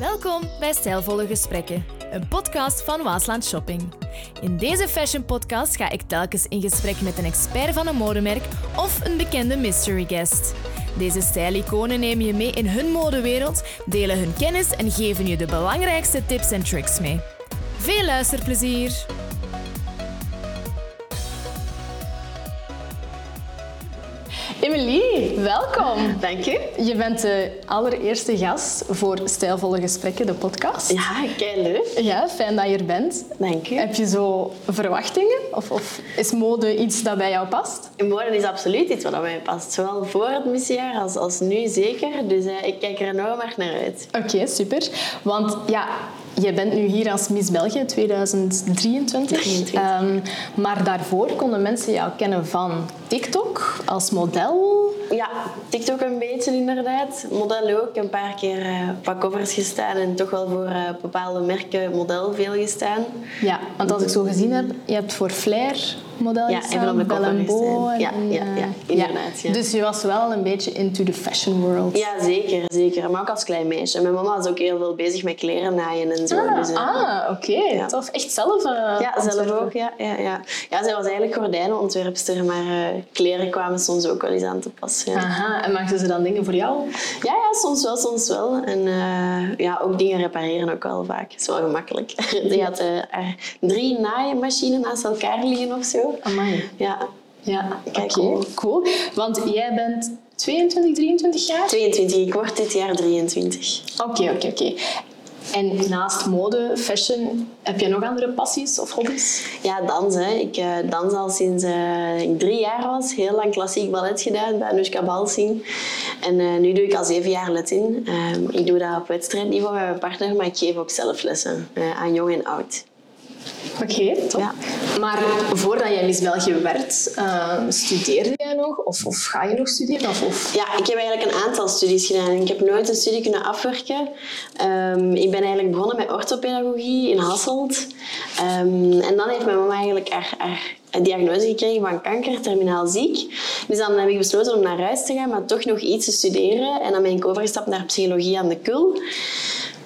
Welkom bij Stijlvolle Gesprekken, een podcast van Waasland Shopping. In deze fashion podcast ga ik telkens in gesprek met een expert van een modemerk of een bekende mystery guest. Deze stijliconen nemen je mee in hun modewereld, delen hun kennis en geven je de belangrijkste tips en tricks mee. Veel luisterplezier! Welkom. Dank je. Je bent de allereerste gast voor Stijlvolle Gesprekken, de podcast. Ja, kei leuk. Ja, fijn dat je er bent. Dank je. Heb je zo verwachtingen? Of, of is mode iets dat bij jou past? Mode is absoluut iets wat bij mij past. Zowel voor het misjaar als, als nu zeker. Dus uh, ik kijk er enorm erg naar uit. Oké, super. Want ja, je bent nu hier als Miss België 2023. 23. Um, maar daarvoor konden mensen jou kennen van TikTok als model. Ja, TikTok een beetje inderdaad. Model ook. Een paar keer uh, op covers gestaan en toch wel voor uh, bepaalde merken model veel gestaan. Ja, want als ik zo gezien heb, je hebt voor Flair model ja, en op de. Ja, en, ja, ja, inderdaad. Ja. Dus je was wel een beetje into the fashion world. Ja, zeker, zeker. Maar ook als klein meisje. Mijn mama was ook heel veel bezig met kleren naaien en zo. Ah, dus, uh, ah oké. Okay. Tof. Echt zelf uh, Ja, zelf ook. Ja, ja, ja. ja, zij was eigenlijk gordijnenontwerpster, maar uh, kleren kwamen soms ook wel eens aan te pas. Ja. Aha, en maakten ze dan dingen voor jou? Ja, ja soms wel, soms wel. En uh, ja, ook dingen repareren ook wel vaak. Dat is wel gemakkelijk. Die had er drie naaienmachines naast elkaar liggen of zo. Amai. Ja. Ja, oké. Okay. cool. cool. Want jij bent 22, 23 jaar? 22. Ik word dit jaar 23. Oké, okay, oké, okay, oké. En naast mode, fashion, heb je nog andere passies of hobby's? Ja, dansen. Ik uh, dans al sinds uh, ik drie jaar was. Heel lang klassiek ballet gedaan bij Anushka Balsing. En uh, nu doe ik al zeven jaar let in. ik doe dat op wedstrijdniveau met mijn partner, maar ik geef ook zelf lessen aan jong en oud. Oké, okay, top. Ja. Maar voordat jij Miss België werd, uh, studeerde jij nog? Of, of ga je nog studeren? Of, of? Ja, ik heb eigenlijk een aantal studies gedaan. Ik heb nooit een studie kunnen afwerken. Um, ik ben eigenlijk begonnen met orthopedagogie in Hasselt. Um, en dan heeft mijn mama eigenlijk haar, haar een diagnose gekregen van kanker, terminaal ziek. Dus dan heb ik besloten om naar huis te gaan, maar toch nog iets te studeren. En dan ben ik overgestapt naar psychologie aan de KUL.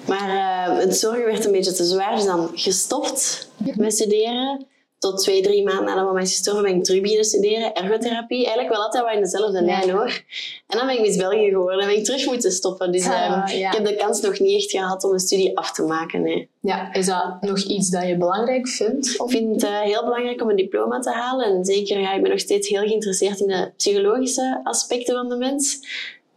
Maar uh, het zorgen werd een beetje te zwaar, dus dan gestopt met studeren. Tot twee, drie maanden nadat mama is gestorven ben ik terug beginnen studeren. Ergotherapie, eigenlijk wel altijd wel in dezelfde lijn hoor. En dan ben ik Miss België geworden en ben ik terug moeten stoppen. Dus uh, ja. ik heb de kans nog niet echt gehad om een studie af te maken. Nee. Ja, is dat nog iets dat je belangrijk vindt? Ik vind het uh, heel belangrijk om een diploma te halen. En zeker, ja, ik ben nog steeds heel geïnteresseerd in de psychologische aspecten van de mens.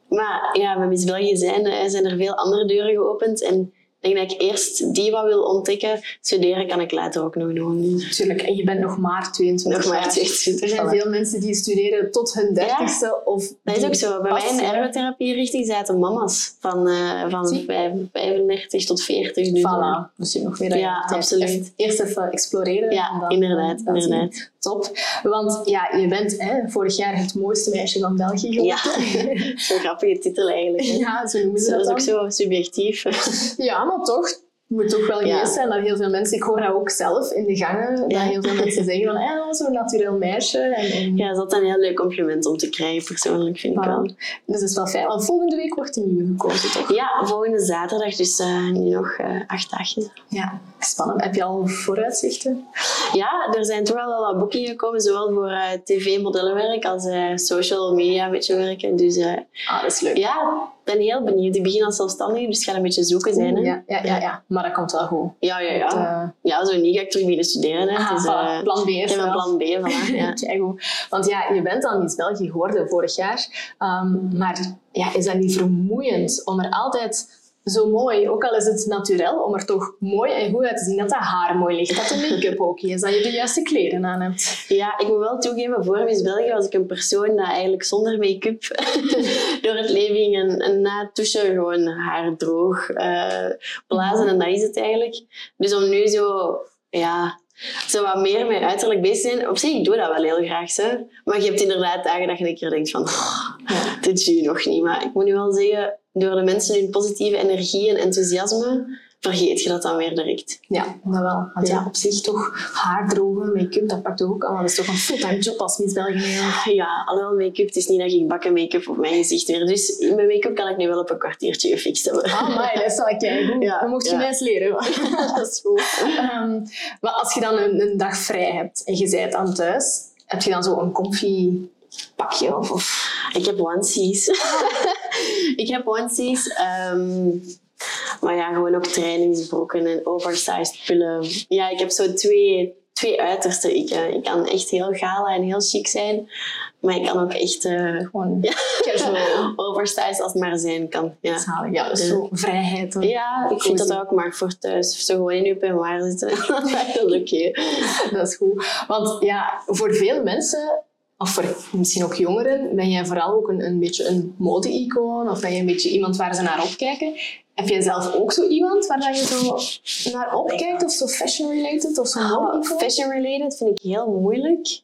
Maar ja, met Miss België zijn, zijn er veel andere deuren geopend. En ik denk dat ik eerst die wat wil ontdekken. Studeren kan ik later ook nog doen. Tuurlijk, en je bent nog maar 22 Nog maar 22. Er zijn veel mensen die studeren tot hun dertigste. Ja, of dat is ook zo. Bij mij in ergotherapie-richting zaten mama's van, uh, van 35 tot 40. Dus voilà. Dus je nog weer Ja, absoluut. Eerst even exploreren. Ja, en dan, inderdaad. Dan inderdaad. Top. Want ja, je bent hè, vorig jaar het mooiste meisje van België geworden. Ja, zo'n grappige titel eigenlijk. Hè. Ja, zo noemen ze dat. Dat is ook zo subjectief. Ja, maar toch. Het moet toch wel geweest ja. zijn dat heel veel mensen... Ik hoor dat ook zelf in de gangen. Dat Ja. heel veel mensen zeggen van... Eh, zo'n natuurlijk meisje. En, en, Ja, dat is een heel leuk compliment om te krijgen, persoonlijk, vind ik wel. Dus dat is wel fijn. Want volgende week wordt een nieuwe gekozen, toch? Ja, volgende zaterdag, dus uh, nu nog uh, acht dagjes. Ja, spannend. Heb je al vooruitzichten? Ja, er zijn toch wel al wat boekingen gekomen, zowel voor uh, tv-modellenwerk als social media een beetje werken. Dus ah, dat is leuk. ja, ben heel benieuwd. Ik begin als zelfstandige, dus gaat een beetje zoeken zijn. Hè? Ja, ja, ja, ja, maar dat komt wel goed. Ja, ja, ja. Uh... Ja, zo niet ga ik terug beginnen studeren. Hè. Ah, dus, voilà. plan B Ik heb een plan B, voilà. Ja. Goed. Want ja, je bent dan Miss België geworden vorig jaar. Um, maar ja, is dat niet vermoeiend om er altijd zo mooi, ook al is het naturel, om er toch mooi en goed uit te zien. Dat dat haar mooi ligt, dat de make-up ook is, dat je de juiste kleren aan hebt. Ja, ik moet wel toegeven, voor Miss België was ik een persoon dat eigenlijk zonder make-up door het leven ging en, en na het douchen gewoon haar droog uh, blazen en dat is het eigenlijk. Dus om nu zo, ja, zo wat meer met uiterlijk bezig zijn. Op zich, ik doe dat wel heel graag. Zo. Maar je hebt inderdaad dagen dat je een keer denkt van, oh, dit zie je nog niet. Maar ik moet nu wel zeggen, door de mensen hun positieve energie en enthousiasme vergeet je dat dan weer direct. Ja, dat wel. Want ja, Ja. op zich toch haardrogen, make-up, dat pakt toch ook allemaal. Dat is toch een fulltime job als Miss België. Ja, alhoewel make-up, het is niet dat ik bakken make-up op mijn gezicht weer. Dus mijn make-up kan ik nu wel op een kwartiertje gefixt hebben. Ah, maar dat wel keigoed. Ja, Dan mocht je ja. mij eens leren. dat is goed. Ehm, maar als je dan een, een dag vrij hebt en je bent aan thuis, heb je dan zo een comfy pakje of... of Ik heb onesies. ik heb onesies. ehm, maar ja, gewoon ook trainingsbroeken en oversized pullen. Ja, ik heb zo twee, twee uitersten. Ik, eh, ik kan echt heel gala en heel chic zijn. Maar ik kan ook echt eh, gewoon Ja. casual. oversized als het maar zijn kan. Ja. Zalig. Ja, dus zo vrijheid. Ja, ik vind dat ook maar voor thuis. Zo gewoon in je peignoir zitten. dat is oké. Dat is goed. Want ja, voor veel mensen, of voor misschien ook jongeren, ben jij vooral ook een, een beetje een mode-icoon of ben je een beetje iemand waar ze naar opkijken. Heb jij zelf ook zo iemand waar je zo naar opkijkt of zo fashion-related of zo Oh, mode-icoon? fashion related vind ik heel moeilijk.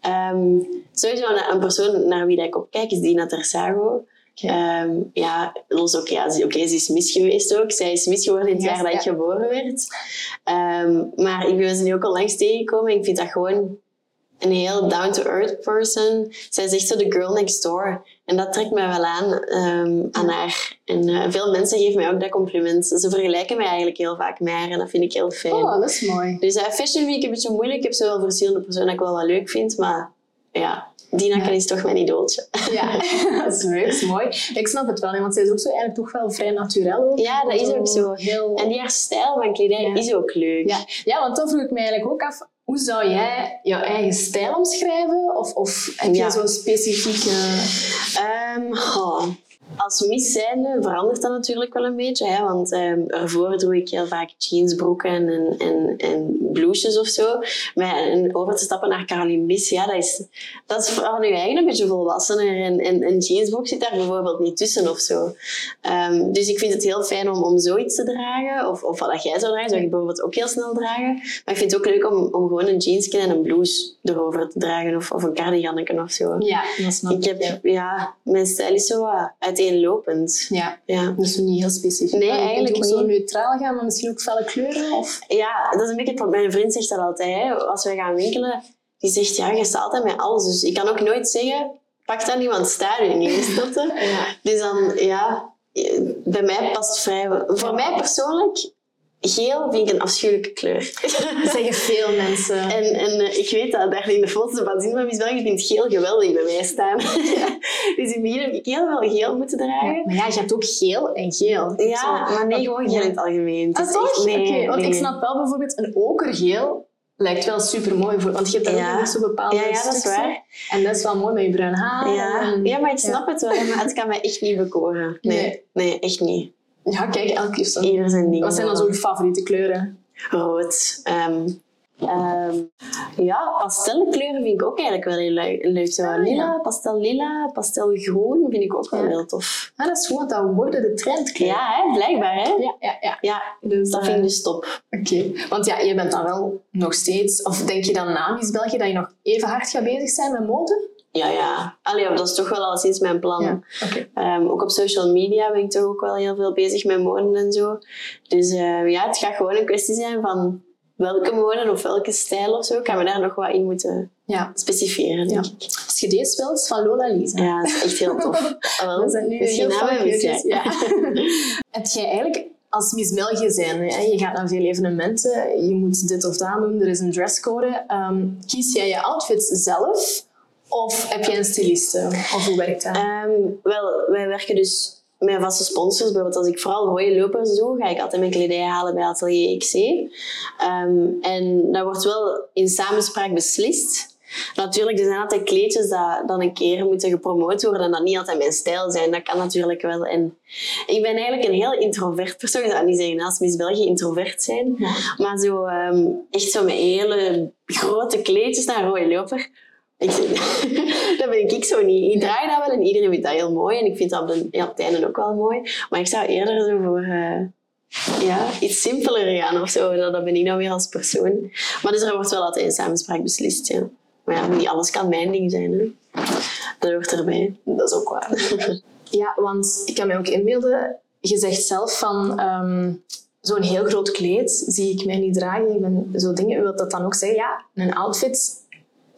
Ehm, sowieso een, persoon naar wie ik opkijk is Dina Tersago. Ehm, ja, los ook, ja, ze- is mis geweest ook. Zij is mis geworden in het Ja, jaar dat ik geboren werd. Ehm, maar ik ben ze nu ook al langs tegengekomen en ik vind dat gewoon een heel down-to-earth person. Zij is echt zo de girl next door. En dat trekt mij wel aan, ehm, aan haar. En eh, veel mensen geven mij ook dat compliment. Ze vergelijken mij eigenlijk heel vaak met haar en dat vind ik heel fijn. Oh, dat is mooi. Dus uh, fashion vind ik een beetje moeilijk. Ik heb zoveel verschillende personen dat ik wel wat leuk vind. Maar ja, Dina is toch mijn idooltje. Ja, dat is leuk, dat is mooi. Ik snap het wel, want zij is ook zo eigenlijk toch wel vrij naturel. Ook. Ja, dat is ook zo. Heel... En die haar stijl van kledij Ja. is ook leuk. Ja. ja, want dan vroeg ik me eigenlijk ook af, hoe zou jij jouw eigen stijl omschrijven? Of, of heb je Ja. zo'n specifieke... Ehm. Als miss zijnde verandert dat natuurlijk wel een beetje. Hè? Want ehm, ervoor droeg ik heel vaak jeansbroeken en, en, en blouses of zo. Maar en over te stappen naar Caroline Bis, ja, dat is, dat is vooral nu eigenlijk een beetje volwassener. En, en een jeansbroek zit daar bijvoorbeeld niet tussen of zo. Ehm, dus ik vind het heel fijn om, om zoiets te dragen. Of, of wat jij zou dragen, zou ik bijvoorbeeld ook heel snel dragen. Maar ik vind het ook leuk om, om gewoon een jeansje en een blouse erover te dragen. Of, of een cardigannetje of zo. Ja, dat snap Ik ik. heb, ja, mijn stijl is zo wat uiteenlopend. Ja, Ja. dus niet heel specifiek. Nee, je eigenlijk ook zo neutraal gaan, maar misschien ook felle kleuren? Of... ja, dat is een beetje het- mijn vriend zegt dat altijd. Hè. Als we gaan winkelen, die zegt ja, je staat altijd met alles. Dus ik kan ook nooit zeggen, pak dat niet, want staat er niet. Snap je? Ja. Dus dan, ja, bij mij past vrij... Voor mij persoonlijk, geel vind ik een afschuwelijke kleur. Dat zeggen veel mensen. En, en eh, ik weet dat daar in de foto's van zien van Miss België vindt geel geweldig bij mij staan. dus in het begin heb ik heel veel geel moeten dragen. Maar ja, je hebt ook geel en geel. Ja, maar nee, gewoon geel in het algemeen. Het Ah, is nee, Oké, want nee. ik snap wel bijvoorbeeld een okergeel lijkt wel super mooi voor, want je hebt daar Ja. ook nog zo bepaalde Ja, ja, dat is waar. En dat is wel mooi met je bruin haar. Ja. en- ja, maar ik snap het wel, maar het kan mij echt niet bekoren. Nee, Nee. nee, echt niet. Ja, kijk, elke keer zo. Ieder zijn ding. Wat zijn dan zo je favoriete kleuren? Rood. ehm, ehm, ja, pastellenkleuren vind ik ook eigenlijk wel heel leuk. Zo Ah, lila, ja. pastel lila, pastelgroen vind ik ook wel Ja. heel tof. Ah, dat is want dat worden de trendkleuren. Ja, hè, blijkbaar hè. ja, ja. ja. Ja, Dus, dat eh, vind ik dus top. Oké, want ja, je bent dan wel nog steeds, of denk je dan na Miss België dat je nog even hard gaat bezig zijn met mode? Ja, ja. Allee, dat is toch wel al sinds mijn plan. Ja. Ehm, ook op social media ben ik toch ook wel heel veel bezig met mode en zo. Dus eh, ja, het gaat gewoon een kwestie zijn van welke mode of welke stijl of zo. Ik ga me daar nog wat in moeten Ja. specifieren, denk Ja. ik. Als je deze is van Lola Lisa. Ja, dat is echt heel tof. Wel, Dat zijn nu heel mis, kleurtjes, ja. Heb jij eigenlijk als Miss België zijn, hè, je gaat naar veel evenementen, je moet dit of dat doen, er is een dresscode. Ehm, kies jij je outfits zelf of heb jij een styliste? Of hoe werkt dat? Ehm, wel, wij werken dus met vaste sponsors. Bijvoorbeeld als ik vooral rode lopers doe, ga ik altijd mijn kledij halen bij Atelier XC. Ehm, en dat wordt wel in samenspraak beslist. Natuurlijk, er zijn altijd kleedjes dat dan een keer moeten gepromoot worden en dat niet altijd mijn stijl zijn. Dat kan natuurlijk wel. En ik ben eigenlijk een heel introvert persoon. Ik zou niet zeggen als Miss België introvert zijn. Maar zo, ehm, echt zo met hele grote kleedjes naar rode loper. Ik, dat ben ik zo niet. Ik draag dat wel en iedereen vindt dat heel mooi. En ik vind dat op, de, ja, op het einde ook wel mooi. Maar ik zou eerder zo voor eh, ja, iets simpeler gaan of zo. Dat, dat ben ik nou weer als persoon. Maar dus er wordt wel altijd in samenspraak beslist, ja. Maar ja, niet alles kan mijn ding zijn. Hè. Dat hoort erbij. Dat is ook waar. Ja, want ik kan me ook inbeelden, je zegt zelf van, ehm, zo'n heel groot kleed zie ik mij niet dragen. Ik ben zo dingen, wil dat dan ook zeggen? Ja, een outfit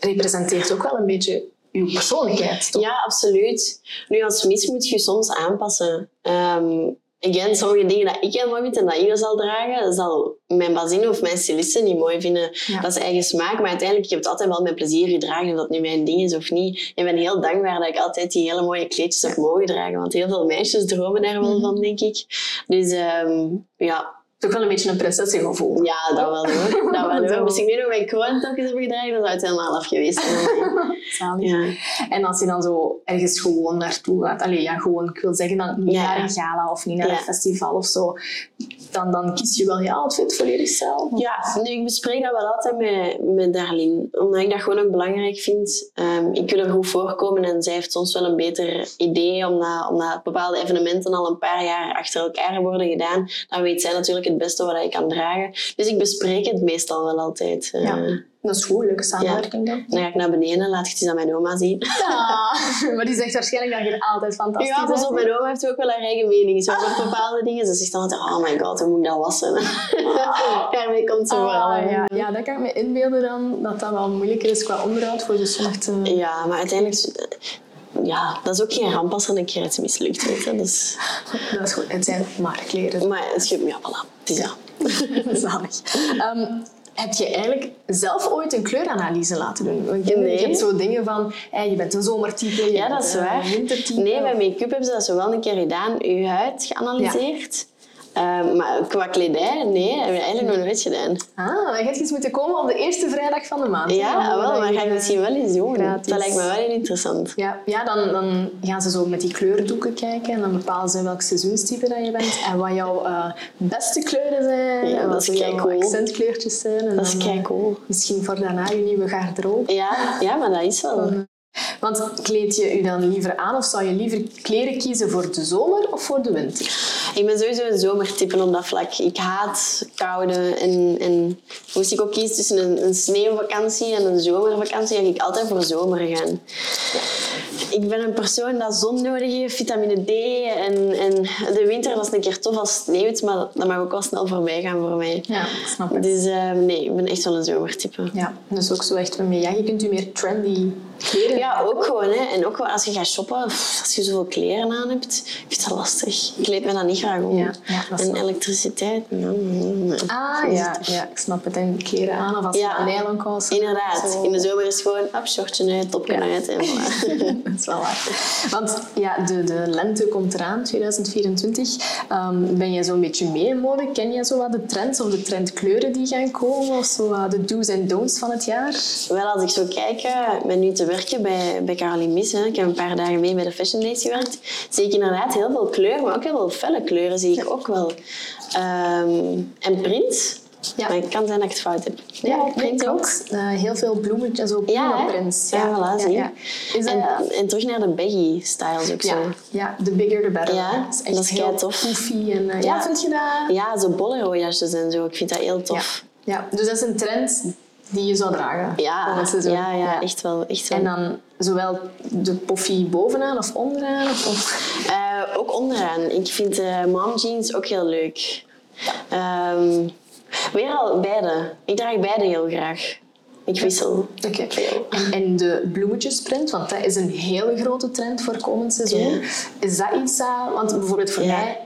representeert ook wel een beetje uw persoonlijkheid, toch? Ja, absoluut. Nu, als mis moet je soms aanpassen. Ehm, again, sommige dingen dat ik heel mooi vind en dat Ine zal dragen, zal mijn bazin of mijn stylisten niet mooi vinden. Ja. Dat is eigen smaak, maar uiteindelijk ik heb het altijd wel met plezier gedragen, of dat nu mijn ding is of niet. Ik ben heel dankbaar dat ik altijd die hele mooie kleedjes heb mogen dragen, want heel veel meisjes dromen daar wel van, denk ik. Dus ehm, ja, Toch wel een beetje een prinsessengevoel. ja, dat wel hoor. Dat wel hoor. Ik nu nog mijn kroon toch eens heb gedragen, dan zou het helemaal af geweest zijn. Ja. En als je dan zo ergens gewoon naartoe gaat, allee, ja, gewoon, ik wil zeggen, dan niet Ja. naar een gala of niet naar Ja. een festival of zo, dan, dan kies je wel je outfit volledig zelf. Ja, nu, ik bespreek dat wel altijd met, met Darlene. Omdat ik dat gewoon ook belangrijk vind. Ehm, ik wil er goed voorkomen en zij heeft soms wel een beter idee. Omdat, omdat bepaalde evenementen al een paar jaar achter elkaar worden gedaan. Dan weet zij natuurlijk het beste wat ik kan dragen. Dus ik bespreek het meestal wel altijd. Eh, Ja. Dat is goed, leuke samenwerking dan. Dan ga ik naar beneden en laat ik het eens aan mijn oma zien. Ja, maar die zegt waarschijnlijk dat je altijd fantastisch Ja, pas op, mijn oma heeft ook wel haar eigen mening zo over bepaalde dingen. Ze zegt dan altijd, oh my god, hoe moet ik dat wassen? Daarmee komt ze. Ah, ja. ja, dat kan ik me inbeelden dan, dat dat wel moeilijker is qua onderhoud voor de soort. eh, Ja, maar uiteindelijk... Ja, dat is ook geen ramp als er een keer iets mislukt. Weet je. Dus, Dat is goed. Het zijn maar kleren. maar het is, ja, voilà. Het is ja. Zalig. Ehm, heb je eigenlijk zelf ooit een kleuranalyse laten doen? Want je, Nee. je hebt zo dingen van, hey, je bent een zomertype, je Ja, bent dat is een waar. wintertype. Nee, bij make-up hebben ze dat zo wel een keer gedaan. Uw huid geanalyseerd. Ehm, maar qua kledij, nee, hebben we eigenlijk nog nooit gedaan. Ah, dan gaat je eens moeten komen op de eerste vrijdag van de maand. Ja, wel, maar je, ga ik misschien wel eens doen. gratis. Dat lijkt me wel heel interessant. Ja, ja dan, dan gaan ze zo met die kleurdoeken kijken en dan bepalen ze welk seizoenstype dat je bent en wat jouw eh, beste kleuren zijn Ja, en dat wat jouw keicool. accentkleurtjes zijn. En Dat is dan, eh, keicool. Misschien voor daarna je nieuwe garderobe. Ja, ja, maar dat is wel. Want kleed je je dan liever aan of zou je liever kleren kiezen voor de zomer of voor de winter? Ik ben sowieso een zomertype op dat vlak. Ik haat koude. En, en moest ik ook kiezen tussen een, een sneeuwvakantie en een zomervakantie, ga ik altijd voor zomer gaan. Ik ben een persoon dat zon nodig heeft, vitamine D. En, en de winter is een keer tof als het sneeuwt, maar dat mag ook wel snel voorbij gaan voor mij. Ja, ik snap het. Dus eh, nee, ik ben echt wel een zomertype. Ja, dus ook zo echt van, ja, je kunt je meer trendy kleren. Ja, ook gewoon. Hè. En ook als je gaat shoppen, pff, als je zoveel kleren aan hebt, ik vind dat lastig. Ik kleed me dat niet graag om. Ja, ja, dat is en elektriciteit, mm, mm, mm. Ah, ja, ja, ik snap het. En kleren aan of als je Ja. een nylonkousen. Inderdaad. Zo. In de zomer is het gewoon op, shortje uit, topje uit. En voilà. dat is wel waar. Want ja, de, de lente komt eraan, 2024. Ehm, ben je zo'n beetje mee in mode? Ken je zo wat de trends of de trendkleuren die gaan komen? Of zo wat de do's en don'ts van het jaar? Wel, als ik zo kijk, eh, ik ben nu te werken bij, bij Caroline Ik heb een paar dagen mee bij de Fashion Days gewerkt. Zie ik inderdaad heel veel kleuren, maar ook heel veel felle kleuren zie ik ook wel. Ehm, en print. Ja. Maar het kan zijn dat ik het fout heb. Ja, print print ook. Eh, heel veel bloemetjes, ook Ja, prints. Ja, voilà, zie En, en terug naar de baggy styles ook zo. ja, ja, de bigger the better. Ja, dat is echt dat is heel keitof. poofy. En, eh, ja. Ja. vind je dat? Ja, zo bolero-jasjes en zo. Ik vind dat heel Ja. tof. ja. Dus dat is een trend die je zou dragen. Ja, seizoen. ja, ja, echt wel. Echt wel. En dan zowel de poffy bovenaan of onderaan? Of, Eh, ook onderaan. Ik vind eh mom jeans ook heel leuk. Ehm, weer al beide. Ik draag beide heel graag. Ik wissel. Oké. En, en de bloemetjesprint, want dat is een hele grote trend voor komend seizoen. Ja. Is dat iets dat... Want bijvoorbeeld voor Ja. mij...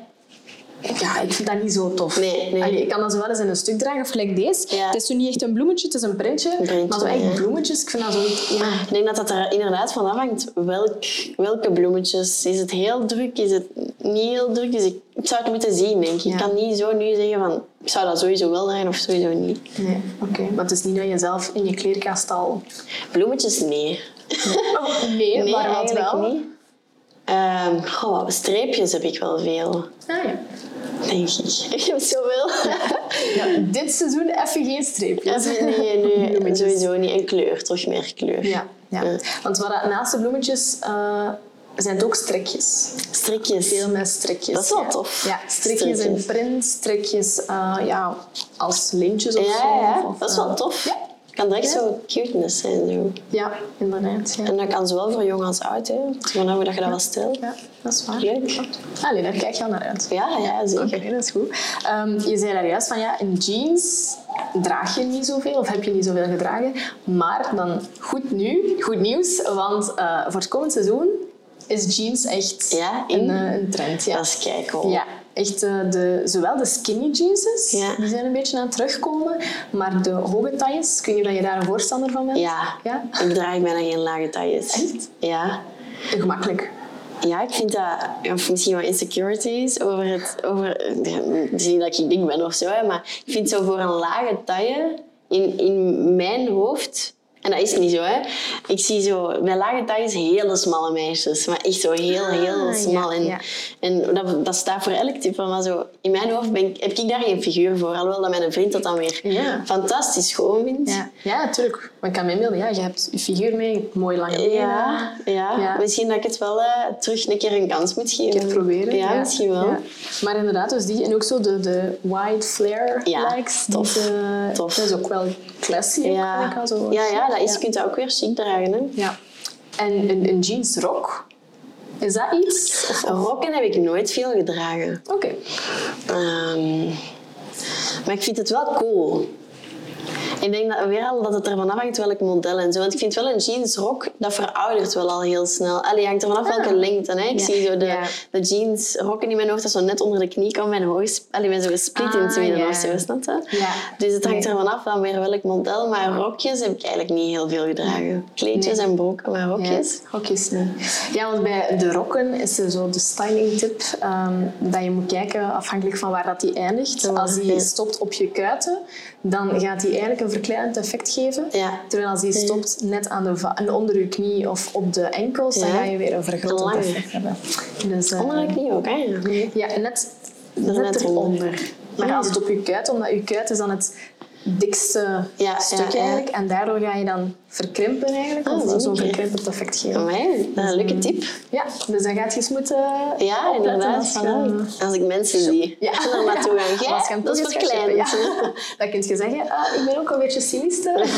Ja, ik vind dat niet zo tof. Nee, nee. Allee, ik kan dat zo wel eens in een stuk dragen, of gelijk deze. Ja. Het is zo niet echt een bloemetje, het is een printje. printje, maar zo echt ja. bloemetjes, ik vind dat zo... Ja. Ik denk dat dat er inderdaad van afhangt welk, welke bloemetjes. Is het heel druk? Is het niet heel druk? Dus ik, ik zou het moeten zien, denk ik. Ik kan niet zo nu zeggen van... Ik zou dat sowieso wel dragen of sowieso niet. Nee, oké. Maar het is niet dat je zelf in je kleerkast al... Bloemetjes, nee. nee, Nee, maar wat wel? niet. Ehm, goh, streepjes heb ik wel veel, Ah, ja. denk ik. Ik heb zoveel. ja. Dit seizoen even geen streepjes. nee, nee, nee, sowieso niet. En kleur, toch meer kleur. Ja, ja. Ja. want wat naast de bloemetjes eh, zijn het ook strikjes. Strikjes. Veel met strikjes. Dat is wel ja. tof. Ja, strikjes in Strikjes. print, strikjes eh, ja, als lintjes of Ja, zo. ja, Of, dat is eh, wel tof. Ja, kan direct zo cuteness zijn. Zo. Ja, inderdaad. Ja. En dat kan zowel voor jong als oud. Hè. Vanaf hoe dat je dat wel stelt. Ja, dat is waar. Leuk. Allee, daar kijk je al naar uit. Ja, ja, zeker. Oké, dat is goed. Ehm, je zei daar juist van ja, in jeans draag je niet zoveel of heb je niet zoveel gedragen. Maar dan goed, nu, goed nieuws, want eh, voor het komend seizoen is jeans echt Ja, een, in. eh, een trend. Ja. Dat is kijken. Ja, echt eh, de, zowel de skinny jeanses, Ja. die zijn een beetje aan het terugkomen, maar de hoge tailles, weet niet of je daar een voorstander van bent. Ja. Ja? Ik draag bijna geen lage tailles. Echt? Ja. Gemakkelijk. Ja, ik vind dat, of misschien wat insecurities over het, over, niet dat ik dik ben of zo, maar ik vind zo voor een lage taille in, in mijn hoofd, en dat is niet zo, hè. Ik zie zo bij lage tailles hele smalle meisjes, maar echt zo heel, heel Ah, smal. ja, en ja. en dat, dat staat voor elk type, maar zo, in mijn hoofd ben ik, heb ik daar geen figuur voor, alhoewel dat mijn vriend dat dan weer Ja. fantastisch schoon vindt. Ja, ja natuurlijk. Maar ik kan me inbeelden, ja, je hebt je figuur mee, mooi lange. Ja, ja. Misschien dat ik het wel eh, terug een keer een kans moet geven. Een proberen. Ja, misschien wel. Maar inderdaad, dus die en ook zo de, de wide flare Ja, likes. tof. Die, Tof. Dat is ook wel classy. ik Ja, al zo. ja, ja, dat is, je kunt dat ook weer chic dragen. Hè. Ja. En een, een jeansrok, is dat iets? Of- Rokken heb ik nooit veel gedragen. Oké. Ehm, maar ik vind het wel cool. Ik denk dat, weer al dat het ervan afhangt welk model en zo. Want ik vind wel een jeansrok, dat veroudert wel al heel snel. Allee, hangt er vanaf welke Ah. lengte. Hè. Ik Ja. zie zo de, Ja. de jeansrokken in mijn hoofd, dat zo net onder de knie komt. Mijn hoog, allee, met zo'n split in Ah, midden ja. of zo, snap je? Ja. Dus het hangt Nee. er vanaf dan weer welk model. Maar rokjes heb ik eigenlijk niet heel veel gedragen. Kleedjes Nee. en broeken, maar rokjes... Rokjes niet. Ja, want bij de rokken is er zo de styling tip ehm, dat je moet kijken afhankelijk van waar dat die eindigt. Als die stopt op je kuiten, dan gaat die eigenlijk een verkleidend effect geven. Ja. Terwijl als die stopt net aan de onder je knie of op de enkels, dan ga je weer een vergrootend Lange. effect hebben. Dus, eh, Onder de knie ook, hè? Ja. Net, net, net eronder. Maar als het op je kuit, omdat je kuit is dan het dikste Ja, stuk ja, ja. eigenlijk. En daardoor ga je dan verkrimpen eigenlijk. Ah, of zo'n verkrimpend effect geven. Amai, dat is een leuke tip. Ja, dus dan gaat je eens moeten Ja, inderdaad. als je- Voilà. Als ik mensen zie, Ja. er naartoe gaan. Hem dat is Ja. Dan kun je zeggen, ah, ik ben ook een beetje sinister.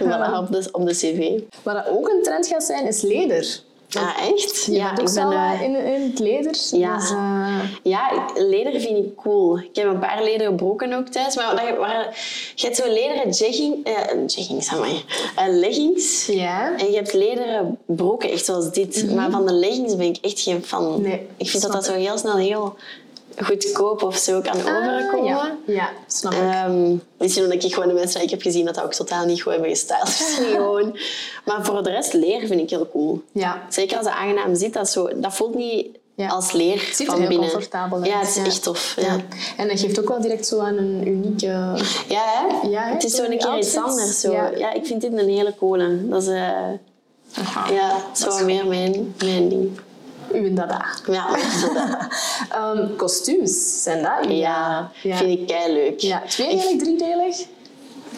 Voilà, op, de, op de cv. Wat dat ook een trend gaat zijn, is leder. Ah, echt? Je Ja, ik ben... wat in, in het leder. Ja. Dus, eh, Ja, ik- leder vind ik cool. Ik heb een paar lederen broeken ook thuis. Maar je- waar, je hebt zo lederen jegging, eh, jeggings, leggings. ja. En je hebt lederen broeken, echt zoals dit. Maar van de leggings ben ik echt geen fan. Mhm. Nee, ik vind dat dat zo heel snel heel goedkoop of zo kan overkomen. Ah, ja. ja, snap ik. Ehm, misschien omdat ik gewoon de mensen die ik heb gezien dat dat ook totaal niet goed hebben gestyled. Misschien gewoon. Maar voor de rest, leer vind ik heel cool. ja. Zeker als het aangenaam zit, dat, zo, dat voelt niet Ja. als leer Het ziet er van heel binnen. comfortabel uit. Ja, het is echt tof. Ja, Ja. ja. En dat geeft ook wel direct zo aan een unieke... hè? Ja, hè? het is Zo een keer iets anders. Zo. Ja. Ja. ik vind dit een hele coole. Dat is, eh, ja, zo meer mijn, mijn ding. Uw dada. Ja, Ehm, kostuums, zijn dat? ja, ja. vind ik kei leuk. Ja, tweedelig, driedelig?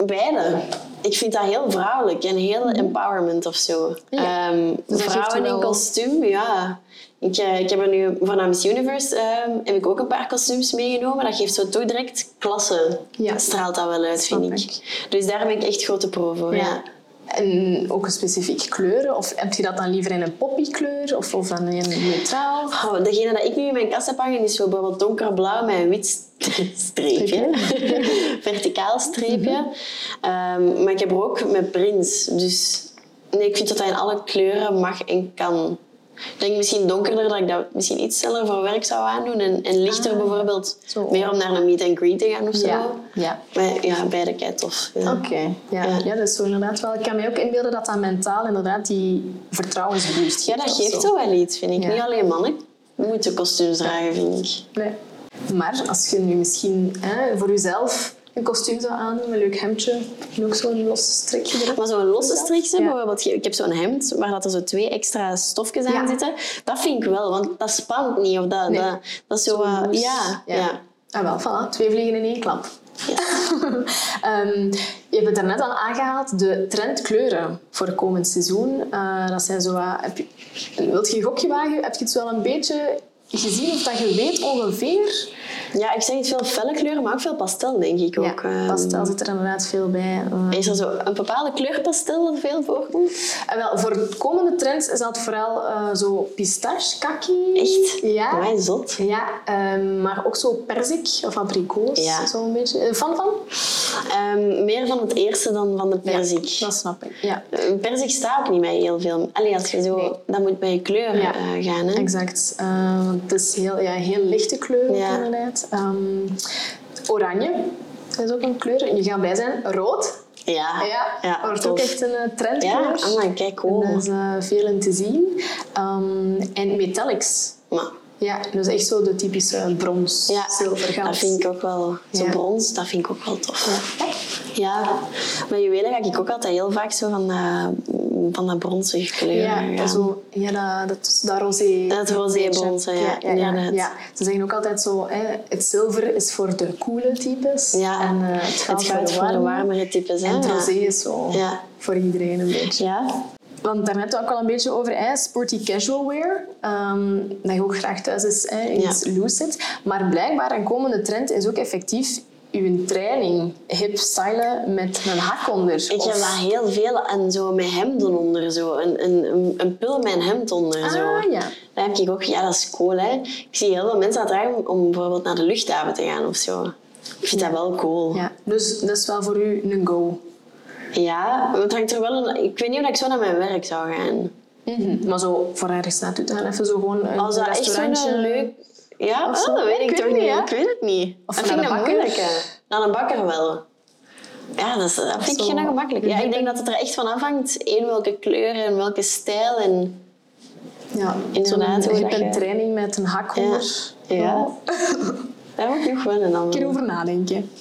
Beide. Ik vind dat heel vrouwelijk en heel empowerment of zo. Mhm. Ja. Ehm, Dus vrouwen in kostuum, ja. Ik, eh, ik heb er nu van Miss Universe ehm, heb ik ook een paar kostuums meegenomen. Dat geeft zo toch direct klasse. Ja. Straalt dat wel uit, vind ik. ik. Dus daar ben ik echt grote pro voor. Ja. En ook een specifieke kleuren? Of heb je dat dan liever in een poppykleur of, of dan in neutraal? Oh, degene dat ik nu in mijn kast heb hangen is zo bijvoorbeeld donkerblauw met een wit streepje. Verticaal streepje. Mhm. Ehm, maar ik heb er ook met prins. Dus nee, ik vind dat dat in alle kleuren mag en kan. Ik denk misschien donkerder, dat ik dat misschien iets sneller voor werk zou aandoen. En, en lichter Ah, bijvoorbeeld zo. meer om naar een meet and greet te gaan of zo. Ja. ja. Maar ja, beide kei tof. Ja. Oké, ja. Ja. Ja. dat is zo inderdaad wel. Ik kan me ook inbeelden dat dat mentaal inderdaad die vertrouwensboost Ja, geeft. dat of geeft zo. wel iets, vind ik. Ja. Niet alleen mannen moeten kostuums dragen, vind ik. Nee. Maar als je nu misschien hè, voor jezelf een kostuum zou aandoen, een leuk hemdje en ook zo'n los strikje erop. Maar zo'n losse strikje, Ja. bijvoorbeeld, ik heb zo'n hemd waar dat er zo twee extra stofjes aan Ja. zitten. Dat vind ik wel, want dat spant niet. Of dat, Nee. dat, dat is zo... Loes. ja, ja. Ah, wel, voilà. Twee vliegen in één klap. Ehm, je hebt het daarnet al aangehaald, de trendkleuren voor het komend seizoen. Eh, dat zijn zo wat... Heb je, wilt je een gokje wagen? Heb je het wel een beetje gezien of dat je weet ongeveer? Ja, ik zeg iets veel felle kleuren, maar ook veel pastel, denk ik ook. ja, Ehm, pastel zit er inderdaad veel bij. Eh, Is er zo een bepaalde kleur pastel dat veel voorkomt? En wel, voor de komende trends is dat vooral eh, zo pistache, kaki. Echt? Ja. Mij zot. Ja, ehm, maar ook zo perzik of abrikoos. Ja. Zo een beetje. Eh, Fan van? Ehm, meer van het eerste dan van de perzik. Ja, dat snap ik. Ja. Eh, Perzik staat ook niet bij heel veel. Allee, als je zo... Nee. Dat moet bij je Ja. eh, gaan, hè? Exact. Eh, het is heel, ja, heel lichte kleur Ja. inderdaad. Ehm, oranje is ook een kleur. Je gaat bij zijn. Rood. Ja. Ja, ja wordt ook echt een eh, trendkleur. Ja, kijk, cool. Daar is eh, veel in te zien. Ehm, en metallics. Maar, Ja, dus echt zo de typische brons, ja, zilver, goud. dat vind ik ook wel... Zo Ja. brons, dat vind ik ook wel tof. Ja, maar juwelen ga ik ook altijd heel vaak zo van dat, van dat bronzige kleur Ja, gaan. zo, ja dat, dat, dat rosé. Dat rosé beetje. bronze, ja, ja, ja, ja. Ze zeggen ook altijd zo, hè, het zilver is voor de coole types. Ja, en eh, het gaat voor de warme. warmere types. Hè? En het Ja. rosé is zo Ja. voor iedereen een beetje. Ja. Want daarnet ook al een beetje over hè, sporty casual wear. ehm, dat je ook graag thuis is hè, iets loose zit. Maar blijkbaar een komende trend is ook effectief uw training hip stylen met een hak onder. Ik Of- heb dat heel veel en zo met hemden onder. Zo. Een, een, een, pul met een hemd onder. Zo. Ah, ja. Dat heb ik ook. Ja, dat is cool. Hè. Ik zie heel veel mensen dat dragen om, bijvoorbeeld naar de luchthaven te gaan of zo. Ik vind dat wel cool. Ja, dus dat is wel voor u een go. Ja, het hangt er wel een... Ik weet niet of ik zo naar mijn werk zou gaan. Mhm. Maar zo voor ergens naartoe te gaan, even zo gewoon een Als dat echt zo'n leuk... Ja, oh, dat weet ik, Ik toch niet. hè? Ik weet het niet. Of dat naar vind ik een moeilijke. Naar een bakker wel. Ja, dat, is, dat vind ik geen gemakkelijk. Ja, ik denk dat het er echt van afhangt. Eén, welke kleur en welke stijl. En Ja, Inderdaad, zo'n dat je- training met een hak Ja. Ja. daar moet ik nog wel een Een keer ander. over nadenken.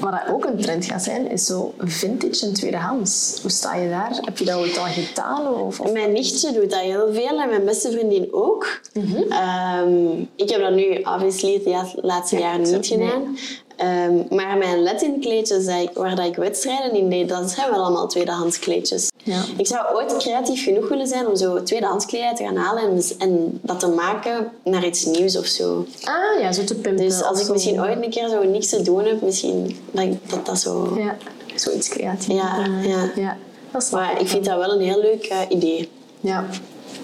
Wat ook een trend gaat zijn, is zo vintage en tweedehands. Hoe sta je daar? Heb je dat ooit al gedaan? Of, of- Mijn nichtje doet dat heel veel en mijn beste vriendin ook. Ehm, ik heb dat nu obviously het ja- laatste Ja, jaar niet gedaan. Ehm, maar mijn Latin kleedjes ik- waar dat ik wedstrijden in deed, dat zijn wel allemaal tweedehands kleedjes. Ja. Ik zou ooit creatief genoeg willen zijn om zo tweedehands kledij te gaan halen en, en dat te maken naar iets nieuws of zo. Ah ja, zo te pimpen. Dus als ik misschien ooit een keer zo niks te doen heb, misschien dat dat, dat zo... Ja, zoiets creatiefs. Ja, Eh, ja. ja. Dat snap Maar ik vind dat wel een heel leuk eh, idee. Ja.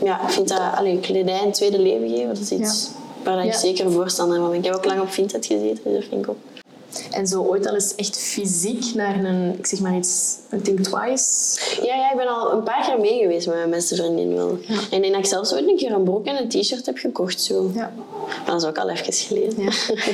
Ja, ik vind dat allee, kledij een tweede leven geven, dat is iets waar ik Ja. zeker voorstander van ben. Ik heb ook lang op Vinted gezeten, dus dat vind ik ook. En zo ooit al eens echt fysiek naar een, ik zeg maar iets, een Think Twice. Ja, ja, ik ben al een paar keer mee geweest met mijn beste vriendin wel. En ik denk dat ik zelfs ooit een keer een broek en een t-shirt heb gekocht. Zo. Ja. Maar dat is ook al even geleden. Ja.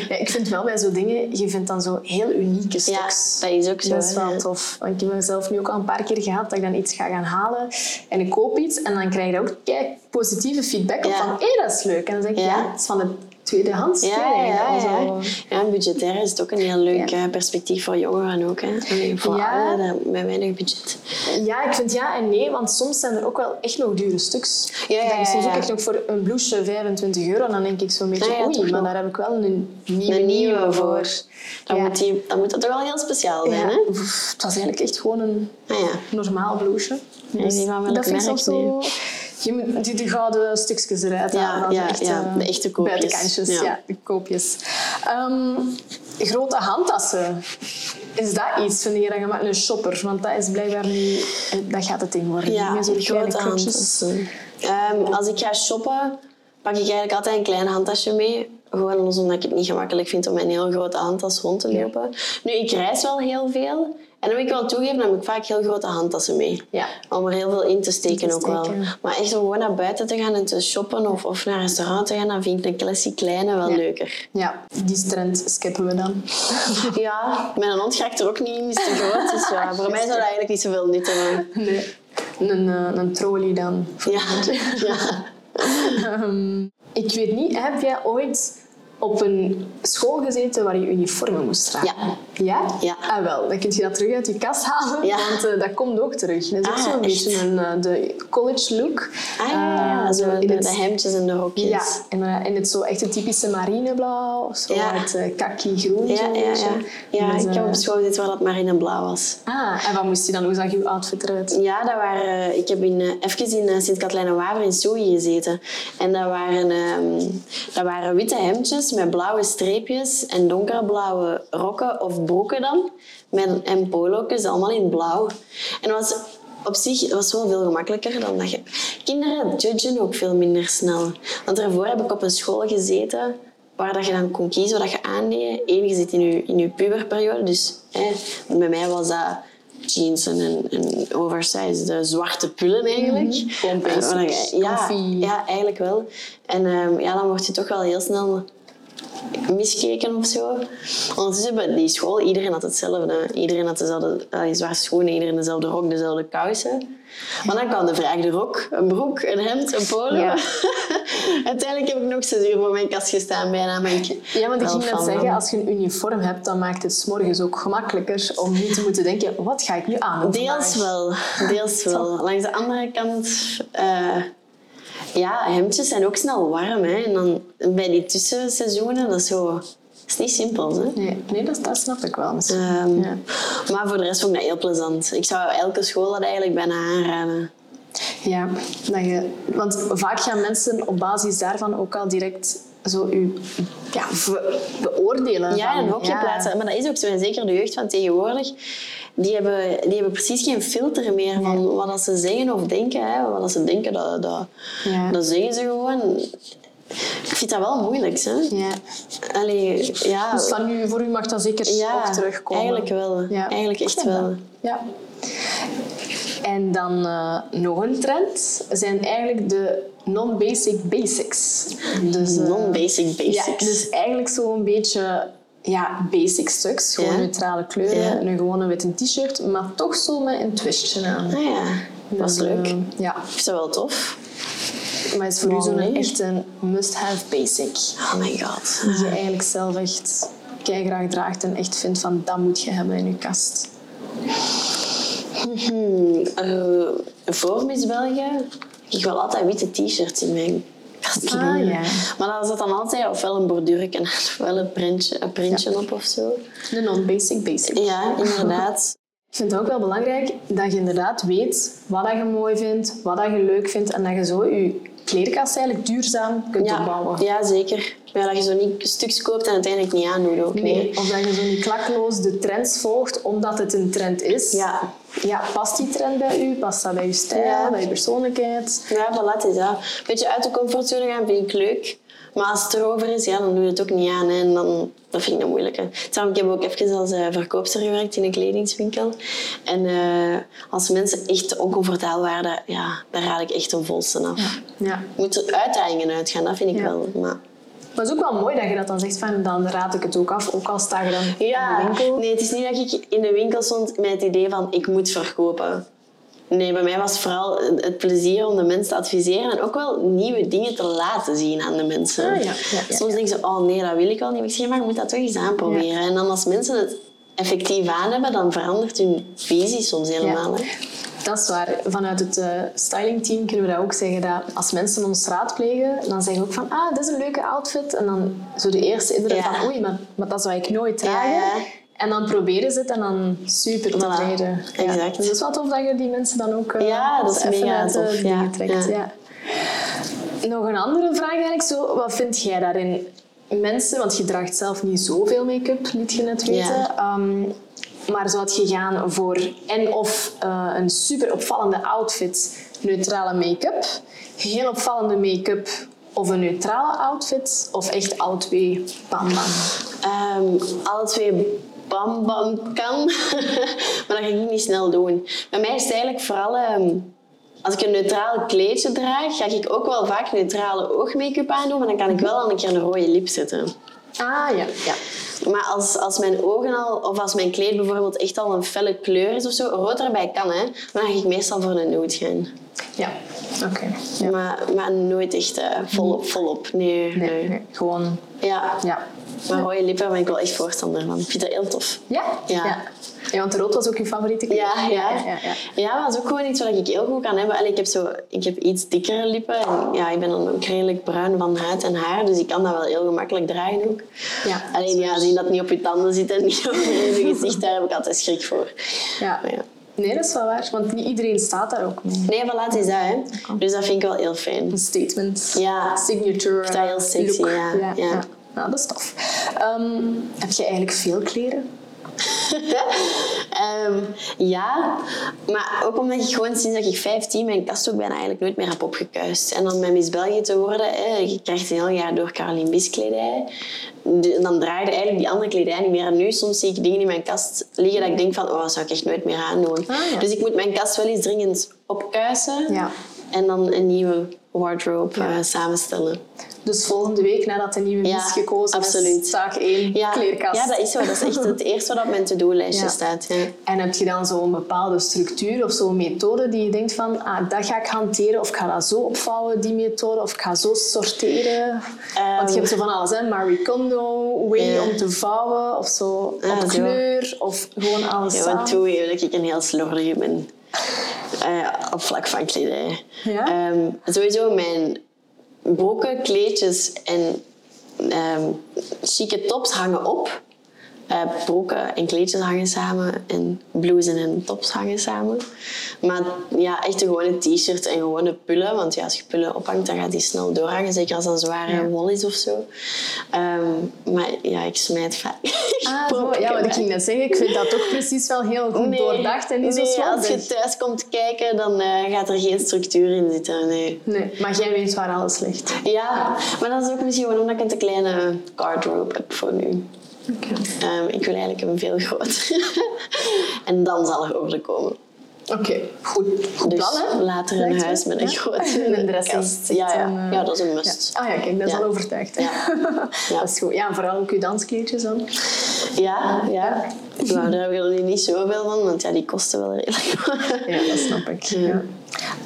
ja, ik vind wel bij zo'n dingen, je vindt dan zo heel unieke stuks. dat is ook zo, Dat is wel tof. Want ik heb mezelf nu ook al een paar keer gehad dat ik dan iets ga gaan halen en ik koop iets en dan krijg je ook kijk, positieve feedback op Ja. van hé, dat is leuk. En dan zeg ik, Ja. ja, het is van de tweedehands Ja, ja, ja. Ja. zo. ja en budgetair is het ook een heel leuk Ja. eh, perspectief voor jongeren ook. Hè. Voor Ja. met weinig budget. Ja, ik vind ja en nee, want soms zijn er ook wel echt nog dure stuks. Ja, ja, Ik denk ja, soms ook echt nog voor een blouseje 25 euro. Dan denk ik zo'n beetje, oei, maar daar heb ik wel een nieuwe, Een nieuwe voor. Dan, Ja. moet die, dan moet dat toch wel heel speciaal zijn. Ja. Hè? Het was eigenlijk echt gewoon een Ah, ja. normaal blouseje. Welk dat vind ik soms zo... Je moet die, die gouden stukjes eruit Ja, halen. dan ja, de echte koopjes. Buitenkantjes, ja. De koopjes. Ehm, grote handtassen. Is dat iets, vind je maakt een shopper? Want dat is blijkbaar nu... eh, Dat gaat het worden. Ja, Niet meer grote handtassen. Ehm, als ik ga shoppen, pak ik eigenlijk altijd een klein handtasje mee. Gewoon omdat ik het niet gemakkelijk vind om met een heel grote handtas rond te lopen. Nu, ik reis wel heel veel. En dan moet ik wel toegeven, dan heb ik vaak heel grote handtassen mee. Ja. Om er heel veel in te steken, ook wel. Maar echt om gewoon naar buiten te gaan en te shoppen of, of naar een restaurant te gaan, dan vind ik een classic kleine wel Ja. leuker. Ja, die trend skippen we dan. Ja, mijn hond raakt er ook niet in, is te groot. Dus ja, voor mij zou dat eigenlijk niet zoveel nut hebben. Nee. Een, eh, een trolley dan. Ja, ja. Ehm, ik weet niet, heb jij ooit op een school gezeten waar je uniformen moest dragen. Ja. Ja? Ja. Ah, wel. Dan kun je dat terug uit je kast halen, Ja. want eh, dat komt ook terug. Dat is ook Ah, zo'n beetje een, eh, de college look. Ah, ja, Eh, zo in de, de hemdjes en de rokjes. Ja, en in het zo echt het typische marineblauw, of zo Ja. het uh, kaki-groen. Ja, zo'n ja, ja. ja Dus, ik heb op school gezeten waar dat marineblauw was. Ah, en wat moest je dan? Hoe zag je outfit eruit? Ja, dat waren, ik heb in, even in uh, Sint-Katlijne-Waver in Soei gezeten. En dat waren, ehm, dat waren witte hemdjes met blauwe streepjes en donkerblauwe rokken of broeken dan. Met, en polo's, allemaal in blauw. En was op zich het was wel veel gemakkelijker dan dat je... Kinderen judgen ook veel minder snel. Want daarvoor heb ik op een school gezeten waar dat je dan kon kiezen wat je aandeed. Eén, je zit in je, in je puberperiode. Dus hè, bij mij was dat jeans en, en, oversized zwarte pullen eigenlijk. Gewoon Eh, ja, ja, eigenlijk wel. En ehm, ja, dan word je toch wel heel snel miskeken of zo. Ondertussen bij die school, iedereen had hetzelfde. Iedereen had dezelfde uh, zwarte schoenen, iedereen dezelfde rok, dezelfde kousen. Maar dan kwam de vraag de rok, een broek, een hemd, een polo. Ja. Uiteindelijk heb ik nog zes uur voor mijn kast gestaan bijna. Maar ik, Ja, want ik ging net zeggen, als je een uniform hebt, dan maakt het 's morgens ook gemakkelijker om niet te moeten denken, wat ga ik nu aan? Deels wel, deels wel. Langs de andere kant, eh, ja, hemdjes zijn ook snel warm. Hè. En dan bij die tussenseizoenen, dat is zo... Is niet simpel, hè. Nee, nee dat, dat snap ik wel Ja. Maar voor de rest vond ik dat heel plezant. Ik zou elke school dat eigenlijk bijna aanraden. Ja, dat je, want vaak gaan mensen op basis daarvan ook al direct zo u ja, be- beoordelen. Ja, een hokje ja. plaatsen. Maar dat is ook zo. En zeker de jeugd van tegenwoordig. Die hebben, die hebben precies geen filter meer van wat dat ze zeggen of denken. Hè. Wat dat ze denken, dat, dat, Ja. dat zeggen ze gewoon. Ik vind dat wel moeilijk. Hè? Ja. Allee, ja. Dus van nu, voor u mag dat zeker ja, ook terugkomen. eigenlijk wel. Ja. Eigenlijk echt wel. Ja. En dan eh, nog een trend zijn eigenlijk de non-basic basics. Dus, eh, Non-basic basics. Ja, dus eigenlijk zo'n beetje ja, basic stuks. Gewoon Ja. neutrale kleuren. Ja. Een gewone witte t-shirt, maar toch zo met een twistje aan. Ah ja, dat is Dus, leuk. eh, ja, vind dat wel tof. maar het is voor u zo'n echt een must-have basic. Oh my god. Die je eigenlijk zelf echt graag draagt en echt vindt van dat moet je hebben in je kast. Hmm, eh, voor Miss België ik wil altijd witte t-shirts in mijn kast Ah, ja. Maar dan zat dan altijd ofwel een borduurtje aan, ofwel een printje, een printje op of zo. De non-basic basic. Ja, inderdaad. Ik vind het ook wel belangrijk dat je inderdaad weet wat dat je mooi vindt, wat dat je leuk vindt en dat je zo je kleerkast eigenlijk duurzaam kunt Ja, opbouwen. ja, zeker. Maar dat je zo niet stuks koopt en uiteindelijk niet aandoet ook. Nee, Nee. of dat je zo niet klakkeloos de trends volgt omdat het een trend is. Ja. Ja, past die trend bij u? Past dat bij je stijl, Ja. bij je persoonlijkheid? Ja, voilà, is dat. Een beetje uit de comfortzone gaan vind ik leuk. Maar als het erover is, ja, dan doe je het ook niet aan. Hè. En dan, dat vind ik een moeilijke. Daarom, ik heb ook even als eh, verkoopster gewerkt in een kledingswinkel. En eh, als mensen echt oncomfortabel waren, ja, daar raad ik echt een volste af. Ja. Je moet er uitdagingen uitgaan, dat vind ik Ja. wel. Maar, Maar het is ook wel mooi dat je dat dan zegt van dan raad ik het ook af, ook al sta je dan in de ja, winkel. nee, het is niet dat ik in de winkel stond met het idee van ik moet verkopen. Nee, bij mij was het vooral het plezier om de mensen te adviseren en ook wel nieuwe dingen te laten zien aan de mensen. Ah, ja. Ja, ja, Soms denken ze, oh nee, dat wil ik wel niet. Maar ik zeg, maar je moet dat toch eens aanproberen. En dan als mensen het effectief aan hebben, dan verandert hun visie soms helemaal. hè. Dat is waar. Vanuit het eh, stylingteam kunnen we dat ook zeggen. Dat als mensen ons raadplegen, dan zeggen we ook van ah, dit is een leuke outfit. En dan zo de eerste indruk Ja. van oei, maar, maar dat zou ik nooit dragen. Ja. En dan proberen ze het en dan super tevreden. Voilà. Exact. Dus het is wel tof dat je die mensen dan ook eh, Ja, dat is even mega uit tof, ja. trekt. Ja. Nog een andere vraag eigenlijk. Zo, wat vind jij daarin? Mensen, want je draagt zelf niet zoveel make-up, liet je net weten. Ja. Ehm, maar zou je gaan voor en of eh, een super opvallende outfit, neutrale make-up, heel opvallende make-up of een neutrale outfit, of echt alle twee bam bam? Ehm, alle twee bam bam kan, maar dat ga ik niet snel doen. Bij mij is het eigenlijk vooral... ehm, als ik een neutraal kleedje draag, ga ik ook wel vaak neutrale oogmake-up aandoen, maar dan kan ik wel al een keer een rode lip zetten. Ah ja, ja. Maar als, als mijn ogen al, of als mijn kleed bijvoorbeeld echt al een felle kleur is of zo, rood erbij kan, hè, dan ga ik meestal voor een nude gaan. Ja, oké. Ja. Maar, maar nooit echt eh, volop, volop. Nee, nee. Nee, nee, gewoon... Ja. Ja. Maar rode lippen ben ik wel echt voorstander van. Ik vind dat heel tof. Ja? Ja. ja. Ja, want rood was ook je favoriete kleur. Ja, ja. ja, ja. Ja, maar dat is ook gewoon iets wat ik heel goed kan hebben. Allee, ik, heb zo, ik heb iets dikkere lippen. En ja, ik ben dan ook redelijk bruin van huid en haar. Dus ik kan dat wel heel gemakkelijk dragen ook. Ja. Alleen ja, zien dat het niet op je tanden zit en niet op je gezicht, daar heb ik altijd schrik voor. Ja. Nee, dat is wel waar. Want niet iedereen staat daar ook mee. Nee, voilà, het is dat. Hè. Dus dat vind ik wel heel fijn. Een statement. Ja. Signature. dat heel sexy, look. ja. ja. Ja. Nou, dat is tof. Ehm, heb je eigenlijk veel kleren? Ehm, ja, maar ook omdat ik gewoon sinds dat ik 15 mijn kast ook bijna eigenlijk nooit meer heb opgekuist. En dan met Miss België te worden, hè, je krijgt een heel jaar door Caroline Bis kledij. De- dan draaide eigenlijk die andere kledij niet meer. En nu soms zie ik dingen in mijn kast liggen dat ik denk van, oh, dat zou ik echt nooit meer aandoen. Ah, ja. Dus ik moet mijn kast wel eens dringend opkuisen. Ja. En dan een nieuwe wardrobe eh, samenstellen. Dus volgende week, nadat de nieuwe Ja, mis gekozen absoluut. is, taak 1, Ja, kleerkast. ja, dat is zo. Dat is echt het eerste wat op mijn to-do-lijstje staat. En heb je dan zo'n bepaalde structuur of zo'n methode die je denkt van, ah, dat ga ik hanteren, of ik ga dat zo opvouwen, die methode, of ik ga zo sorteren? Want je hebt zo van alles, hè? Marie Kondo, way om te vouwen, of zo Ah, op zo. kleur, of gewoon alles want toegeven dat ik een heel slordige ben. Eh, op vlak van kledij. Ja? Ehm, sowieso mijn broeken, kleedjes en chique tops hangen op. Eh, broeken en kleedjes hangen samen en blouses en tops hangen samen. Maar ja, echt een gewone t-shirt en gewone pullen. Want ja, als je pullen ophangt, dan gaat die snel doorhangen. Zeker als dat zware Ja. wol is of zo. Ehm, maar ja, ik smijt vaak. Ah, zo. Ja, wat ik ging net zeggen, ik vind dat toch precies wel heel goed doordacht en niet nee, zo als je thuis komt kijken, dan eh, gaat er geen structuur in zitten. Nee. Nee, maar jij weet waar alles ligt. Ja, maar dat is ook misschien gewoon omdat ik een te kleine wardrobe heb voor nu. Ehm, ik wil eigenlijk een veel groter. en dan zal er orde komen. Oké, goed, goed Dus plan, hè? later een Lijkt huis met een grote Een dressing. kast. Ja, ja. Eh, ja, dat is een must. Ja. Ah ja, kijk, dat is al overtuigd. Dat is goed. Ja, en vooral ook je danskleedjes dan. Ja, ja. Nou, daar heb ik er niet zoveel van, want ja, die kosten wel redelijk. Ja, dat snap ik. Ja.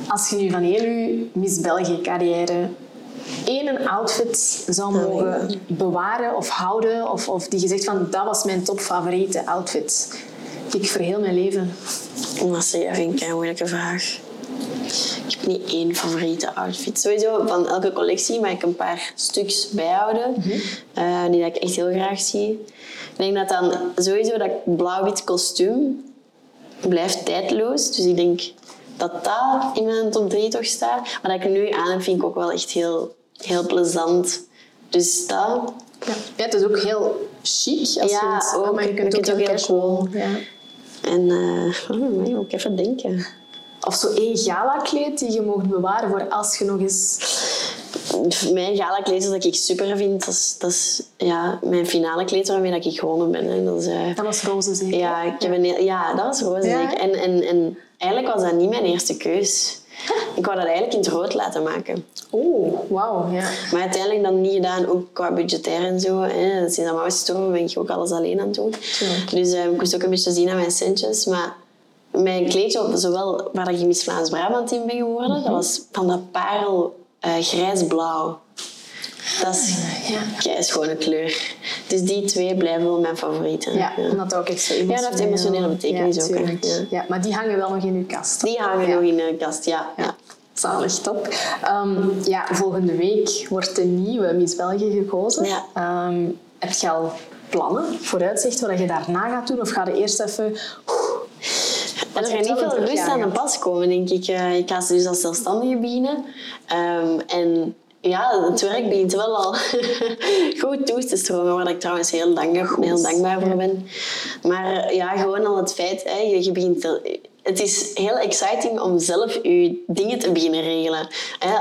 Als je nu van heel je Miss België carrière één outfit zou mogen bewaren of houden, of, of die je zegt van dat was mijn topfavoriete outfit, ik voor heel mijn leven. Dat vind ik een moeilijke vraag. Ik heb niet één favoriete outfit. Sowieso van elke collectie mag ik een paar stuks bijhouden. eh, die dat ik echt heel graag zie. Ik denk dat dan sowieso dat blauw-wit kostuum blijft tijdloos. Dus ik denk dat dat in mijn top 3 toch staat. Maar dat ik nu aan heb, vind ik ook wel echt heel, heel plezant. Dus dat... Ja. ja, het is ook heel chic. Als Ja, je het, ook. maar je kunt het ook ook heel casual. Ja. En eh oh, moet ik even denken. Of zo één gala-kleed die je mocht bewaren voor als je nog eens... Mijn gala-kleed dat ik super vind, dat is, dat is ja, mijn finale kleed waarmee dat ik gewonnen ben. Hè. Dat is, eh, Dat was roze zeker? ja, ik heb een, heel- ja, dat was roze Ja? zeker. En, en, en eigenlijk was dat niet mijn eerste keus. Ik wou dat eigenlijk in het rood laten maken. Oh, wauw. Ja. Maar uiteindelijk dan niet gedaan, ook qua budgetair en zo. Hè. Sinds dat mama is gestorven ben ik ook alles alleen aan het doen. Tuurlijk. Dus eh, ik moest ook een beetje zien aan mijn centjes. Maar mijn kleedje, zowel waar ik in Miss Vlaams-Brabant in ben geworden, dat was van dat parel eh, grijsblauw. Dat is Ja. ja. schone kleur. Dus die twee blijven wel mijn favorieten. Ja, omdat dat ook echt zo emotioneel... dat heeft emotionele betekenis ja, ook. Ja. Ja, maar die hangen wel nog in uw kast. Die hangen Ja. nog in de kast, ja. ja. Ja, zalig, top. Ehm, ja, volgende week wordt de nieuwe Miss België gekozen. Ja. Ehm, heb je al plannen, vooruitzichten, wat je daarna gaat doen? Of ga je eerst even... En er gaat niet veel een rust aan de pas komen, denk ik. Eh, Ik ga dus als zelfstandige beginnen. Ehm, en ja, het werk begint wel al goed toe te stromen, waar ik trouwens heel, dank, heel dankbaar voor ben. Maar ja, gewoon al het feit, hè, je, je begint te- het is heel exciting om zelf je dingen te beginnen regelen.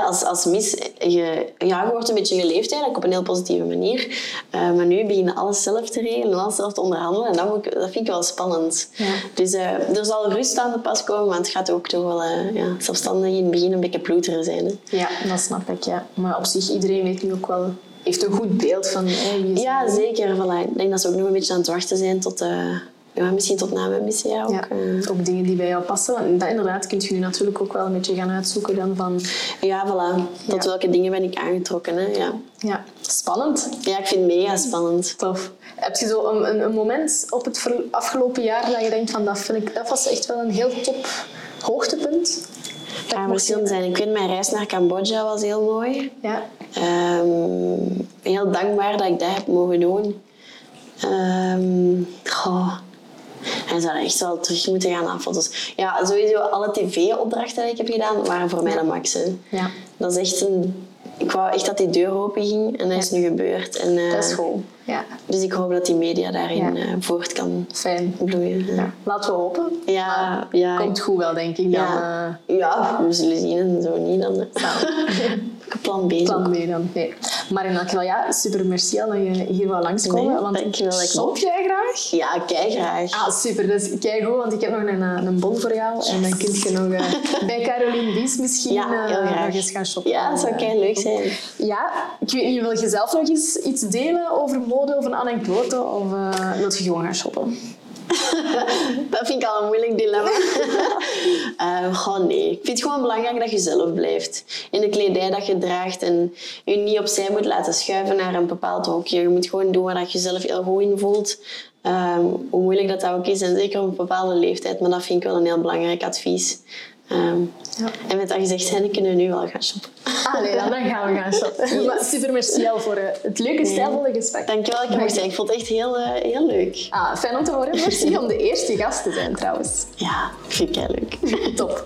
Als, als mis, je, ja, je wordt een beetje geleefd eigenlijk op een heel positieve manier. Eh, maar nu begin je alles zelf te regelen en alles zelf te onderhandelen. En dat, moet ik- dat vind ik wel spannend. Ja. Dus eh, er zal rust aan de pas komen, want het gaat ook toch wel eh, ja, zelfstandig in het begin een beetje ploeteren zijn. Hè. Ja, dat snap ik, ja. Maar op zich, iedereen weet nu ook wel... Heeft een goed beeld van wie is Ja, zeker. Voilà. Ik denk dat ze ook nog een beetje aan het wachten zijn tot, ja, misschien tot na mijn missie ook. Ja, eh. ook dingen die bij jou passen. Dat inderdaad kun je nu natuurlijk ook wel een beetje gaan uitzoeken dan van... ja, voilà. Tot welke dingen ben ik aangetrokken. Hè? Ja. Ja, spannend. ja, ik vind het mega spannend. Tof. Heb je zo een, een, moment op het afgelopen jaar dat je denkt van dat, vind ik, dat was echt wel een heel top hoogtepunt? Dat Ja, mocht verschillende zijn. Ik weet, mijn reis naar Cambodja was heel mooi. Ja, Ehm, heel dankbaar dat ik dat heb mogen doen. Ehm goh. En zou echt wel terug moeten gaan aan foto's. Ja, sowieso alle tv-opdrachten die ik heb gedaan waren voor mij de max. hè. ja. Dat is echt een... Ik wou echt dat die deur open ging en dat is nu gebeurd. En, eh, dat is goed. Ja, Dus ik hoop dat die media daarin Ja. eh, voort kan fijn. bloeien. Ja, Laten we hopen. ja. ja, Komt goed wel, denk ik. Dan, ja. eh, ja, we zullen zien en zo niet. Dan, eh. plan B. plan B dan. Nee. Maar in elk geval, ja, super merci dat je hier wou langskomen. Nee, want dankjewel shop mocht. jij graag? Ja, kijk graag. Ah, super. Is kijk goed, want ik heb nog een, eh, een bon voor jou. En dan kun je nog eh, bij Caroline Bies misschien Ja, heel graag. nog eens gaan shoppen. Ja, dat zou kei leuk zijn. Ja, ik weet niet, wil je zelf nog eens iets delen over mode of een anekdote? Of eh wil je gewoon gaan shoppen? Dat vind ik al een moeilijk dilemma. Eh, goh, nee. Ik vind het gewoon belangrijk dat je zelf blijft. In de kledij dat je draagt en je niet opzij moet laten schuiven naar een bepaald hokje. Je moet gewoon doen waar je jezelf heel goed in voelt. Ehm, hoe moeilijk dat, dat ook is, en zeker op een bepaalde leeftijd. Maar dat vind ik wel een heel belangrijk advies. Ehm, Ja. En met dat gezegd zijn, kunnen we nu wel gaan shoppen. Ah, nee, dan, dan gaan we gaan shoppen. Maar super merci al voor eh, het leuke, stijlvolle gesprek. Dankjewel ik mocht zijn. Ik vond het echt heel, eh, heel leuk. Ah, fijn om te horen. Merci om de eerste gast te zijn, trouwens. Ja, vind ik heel leuk. Top.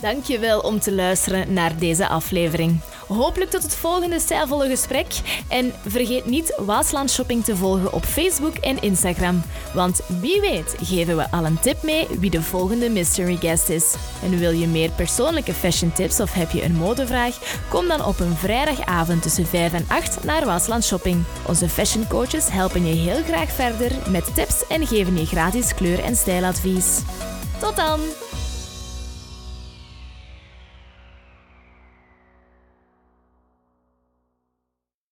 Dankjewel om te luisteren naar deze aflevering. Hopelijk tot het volgende stijlvolle gesprek. En vergeet niet Waasland Shopping te volgen op Facebook en Instagram. Want wie weet geven we al een tip mee wie de volgende mystery guest is. En wil je meer persoonlijke fashion tips of heb je een modevraag? Kom dan op een vrijdagavond tussen 5 en 8 naar Waasland Shopping. Onze fashion coaches helpen je heel graag verder met tips en geven je gratis kleur- en stijladvies. Tot dan!